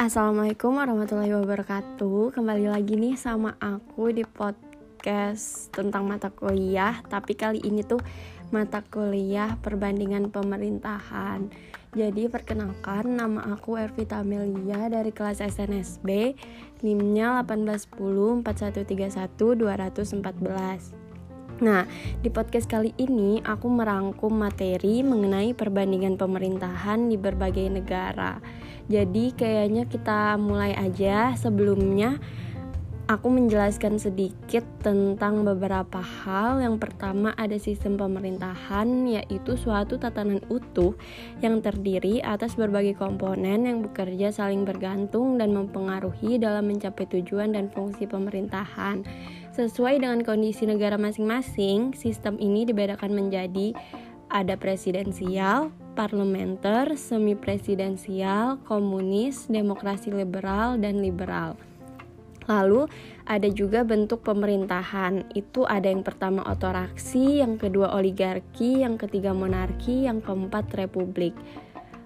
Assalamualaikum warahmatullahi wabarakatuh. Kembali lagi nih sama aku di podcast tentang mata kuliah Tapi kali ini tuh mata kuliah perbandingan pemerintahan. Jadi perkenalkan nama aku Ervita Amelia dari kelas SNSB NIM-nya 1810 4131 214 Nah, di podcast kali ini aku merangkum materi mengenai perbandingan pemerintahan di berbagai negara. Jadi, kayaknya kita mulai aja. Sebelumnya, aku menjelaskan sedikit tentang beberapa hal. Yang pertama, ada sistem pemerintahan, yaitu suatu tatanan utuh yang terdiri atas berbagai komponen yang bekerja saling bergantung dan mempengaruhi dalam mencapai tujuan dan fungsi pemerintahan. Sesuai dengan kondisi negara masing-masing, sistem ini dibedakan menjadi ada presidensial, parlementer, semi presidensial, komunis, demokrasi liberal, dan liberal. Lalu ada juga bentuk pemerintahan. Itu ada yang pertama otoraksi, yang kedua oligarki, yang ketiga monarki, yang keempat republik.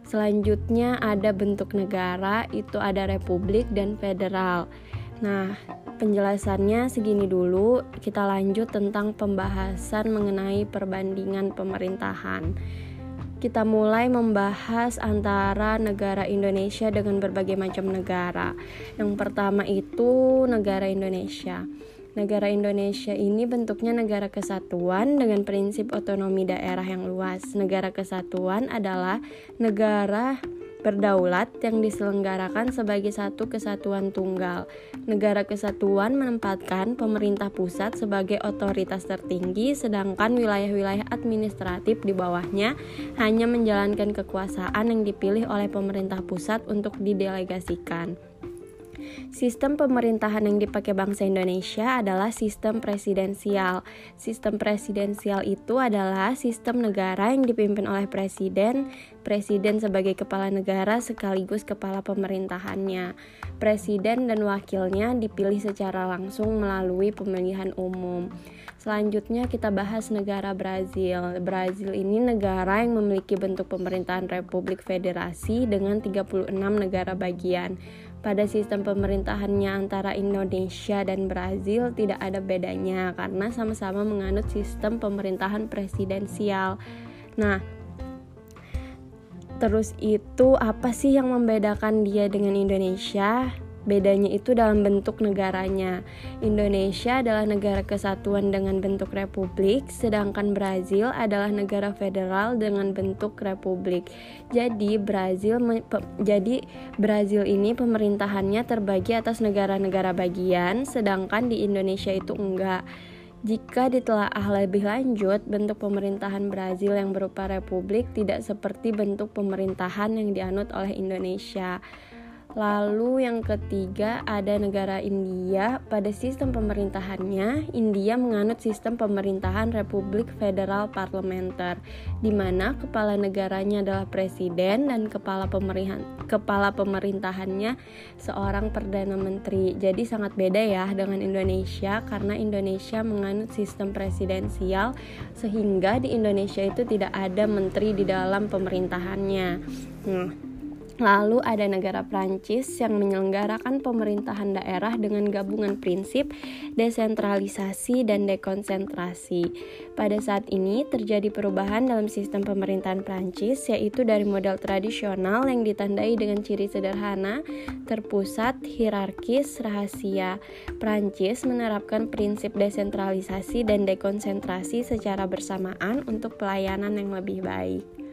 Selanjutnya ada bentuk negara, itu ada republik dan federal. Nah, penjelasannya segini dulu. Kita lanjut tentang pembahasan mengenai perbandingan pemerintahan. Kita mulai membahas antara negara Indonesia dengan berbagai macam negara. Yang pertama itu negara Indonesia. Negara Indonesia ini bentuknya negara kesatuan dengan prinsip otonomi daerah yang luas. Negara kesatuan adalah negara berdaulat yang diselenggarakan sebagai satu kesatuan tunggal. Negara kesatuan menempatkan pemerintah pusat sebagai otoritas tertinggi, sedangkan wilayah-wilayah administratif di bawahnya hanya menjalankan kekuasaan yang dipilih oleh pemerintah pusat untuk didelegasikan. Sistem pemerintahan yang dipakai bangsa Indonesia adalah sistem presidensial. Sistem presidensial itu adalah sistem negara yang dipimpin oleh presiden, presiden sebagai kepala negara sekaligus kepala pemerintahannya. Presiden dan wakilnya dipilih secara langsung melalui pemilihan umum. Selanjutnya kita bahas negara Brazil. Brazil ini negara yang memiliki bentuk pemerintahan republik federasi dengan 36 negara bagian. Pada sistem pemerintahannya antara Indonesia dan Brazil tidak ada bedanya karena sama-sama menganut sistem pemerintahan presidensial. Nah, terus itu apa sih yang membedakan dia dengan Indonesia? Bedanya itu dalam bentuk negaranya. Indonesia adalah negara kesatuan dengan bentuk republik, sedangkan Brazil adalah negara federal dengan bentuk republik. Jadi Brazil jadi Brazil ini pemerintahannya terbagi atas negara-negara bagian, sedangkan di Indonesia itu enggak. Jika ditelaah lebih lanjut, bentuk pemerintahan Brazil yang berupa republik tidak seperti bentuk pemerintahan yang dianut oleh Indonesia. Lalu yang ketiga ada negara India. Pada sistem pemerintahannya, India menganut sistem pemerintahan Republik Federal Parlementer, di mana kepala negaranya adalah presiden dan kepala pemerintahan kepala pemerintahannya seorang perdana menteri. Jadi sangat beda ya dengan Indonesia karena Indonesia menganut sistem presidensial sehingga di Indonesia itu tidak ada menteri di dalam pemerintahannya. Nah, Lalu ada negara Prancis yang menyelenggarakan pemerintahan daerah dengan gabungan prinsip desentralisasi dan dekonsentrasi. Pada saat ini terjadi perubahan dalam sistem pemerintahan Prancis yaitu dari model tradisional yang ditandai dengan ciri sederhana, terpusat, hierarkis, rahasia. Prancis menerapkan prinsip desentralisasi dan dekonsentrasi secara bersamaan untuk pelayanan yang lebih baik.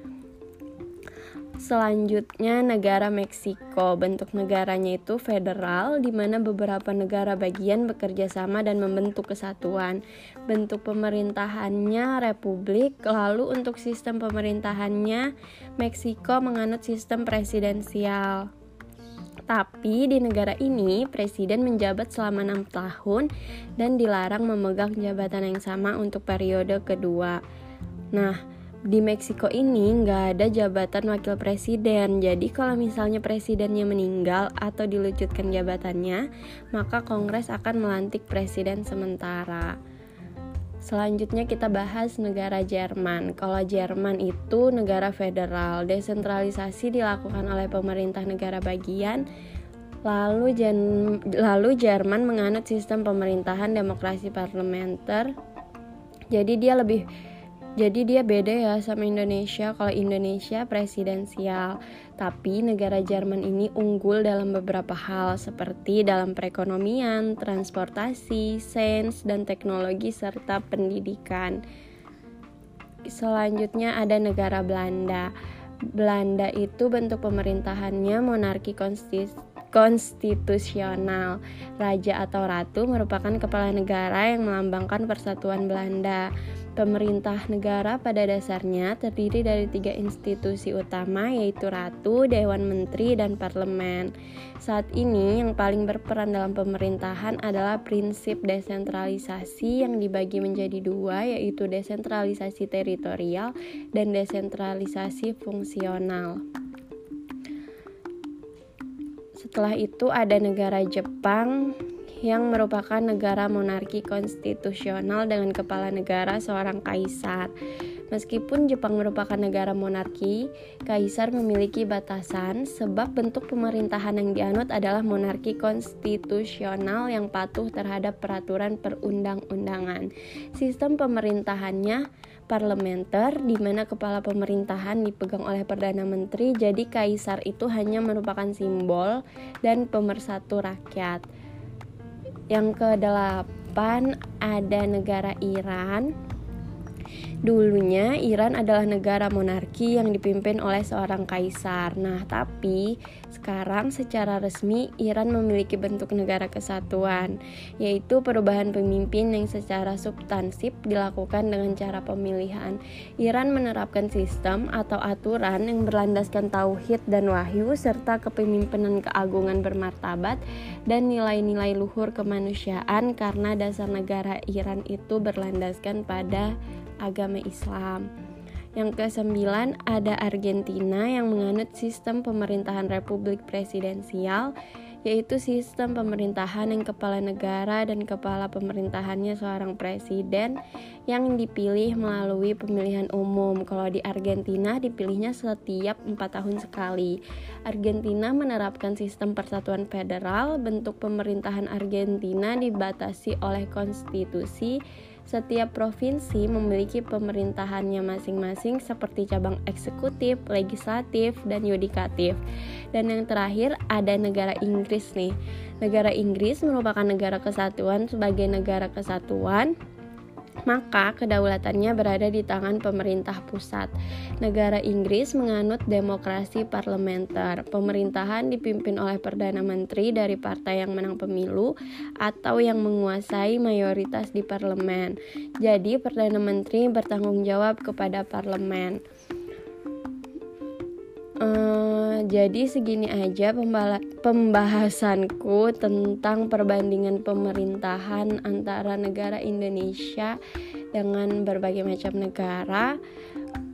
Selanjutnya negara Meksiko. Bentuk negaranya itu federal di mana beberapa negara bagian bekerja sama dan membentuk kesatuan. Bentuk pemerintahannya republik, lalu untuk sistem pemerintahannya Meksiko menganut sistem presidensial. Tapi di negara ini, presiden menjabat selama enam tahun dan dilarang memegang jabatan yang sama untuk periode kedua. Nah, di Meksiko ini nggak ada jabatan wakil presiden. Jadi kalau misalnya presidennya meninggal atau dilucutkan jabatannya, maka Kongres akan melantik presiden sementara. Selanjutnya kita bahas negara Jerman. Kalau Jerman itu negara federal, desentralisasi dilakukan oleh pemerintah negara bagian, Lalu, Jan, lalu Jerman menganut sistem pemerintahan demokrasi parlementer. Jadi dia lebih jadi dia beda ya sama Indonesia. Kalau Indonesia presidensial, tapi negara Jerman ini unggul dalam beberapa hal seperti dalam perekonomian, transportasi, sains dan teknologi serta pendidikan. Selanjutnya ada negara Belanda. Belanda itu bentuk pemerintahannya monarki konstitusional. Raja atau ratu merupakan kepala negara yang melambangkan persatuan Belanda. Pemerintah negara pada dasarnya terdiri dari tiga institusi utama yaitu Ratu, Dewan Menteri, dan Parlemen. Saat ini yang paling berperan dalam pemerintahan adalah prinsip desentralisasi yang dibagi menjadi dua yaitu desentralisasi teritorial dan desentralisasi fungsional. Setelah itu ada negara Jepang yang merupakan negara monarki konstitusional dengan kepala negara seorang kaisar. Meskipun Jepang merupakan negara monarki, kaisar memiliki batasan sebab bentuk pemerintahan yang dianut adalah monarki konstitusional yang patuh terhadap peraturan perundang-undangan. Sistem pemerintahannya parlementer di mana kepala pemerintahan dipegang oleh perdana menteri, jadi kaisar itu hanya merupakan simbol dan pemersatu rakyat. Yang kedelapan ada negara Iran. Dulunya Iran adalah negara monarki yang dipimpin oleh seorang kaisar. Nah, tapi sekarang secara resmi Iran memiliki bentuk negara kesatuan, yaitu perubahan pemimpin yang secara substansif dilakukan dengan cara pemilihan. Iran menerapkan sistem atau aturan yang berlandaskan tauhid dan wahyu serta kepemimpinan keagungan bermartabat dan nilai-nilai luhur kemanusiaan karena dasar negara Iran itu berlandaskan pada agama Islam. Yang kesembilan ada Argentina yang menganut sistem pemerintahan republik presidensial yaitu sistem pemerintahan yang kepala negara dan kepala pemerintahannya seorang presiden yang dipilih melalui pemilihan umum. Kalau di Argentina dipilihnya setiap empat tahun sekali. Argentina menerapkan sistem persatuan federal, bentuk pemerintahan Argentina dibatasi oleh konstitusi setiap provinsi memiliki pemerintahannya masing-masing seperti cabang eksekutif, legislatif, dan yudikatif. Dan yang terakhir ada negara Inggris nih. Negara Inggris merupakan negara kesatuan sebagai negara kesatuan maka kedaulatannya berada di tangan pemerintah pusat. Negara Inggris menganut demokrasi parlementer. Pemerintahan dipimpin oleh perdana menteri dari partai yang menang pemilu atau yang menguasai mayoritas di parlemen. Jadi, perdana menteri bertanggung jawab kepada parlemen. Uh, jadi segini aja pembahasanku tentang perbandingan pemerintahan antara negara Indonesia dengan berbagai macam negara.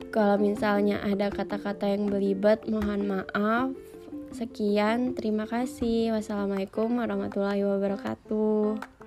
Kalau misalnya ada kata-kata yang belibet, mohon maaf. Sekian, terima kasih. Wassalamualaikum warahmatullahi wabarakatuh.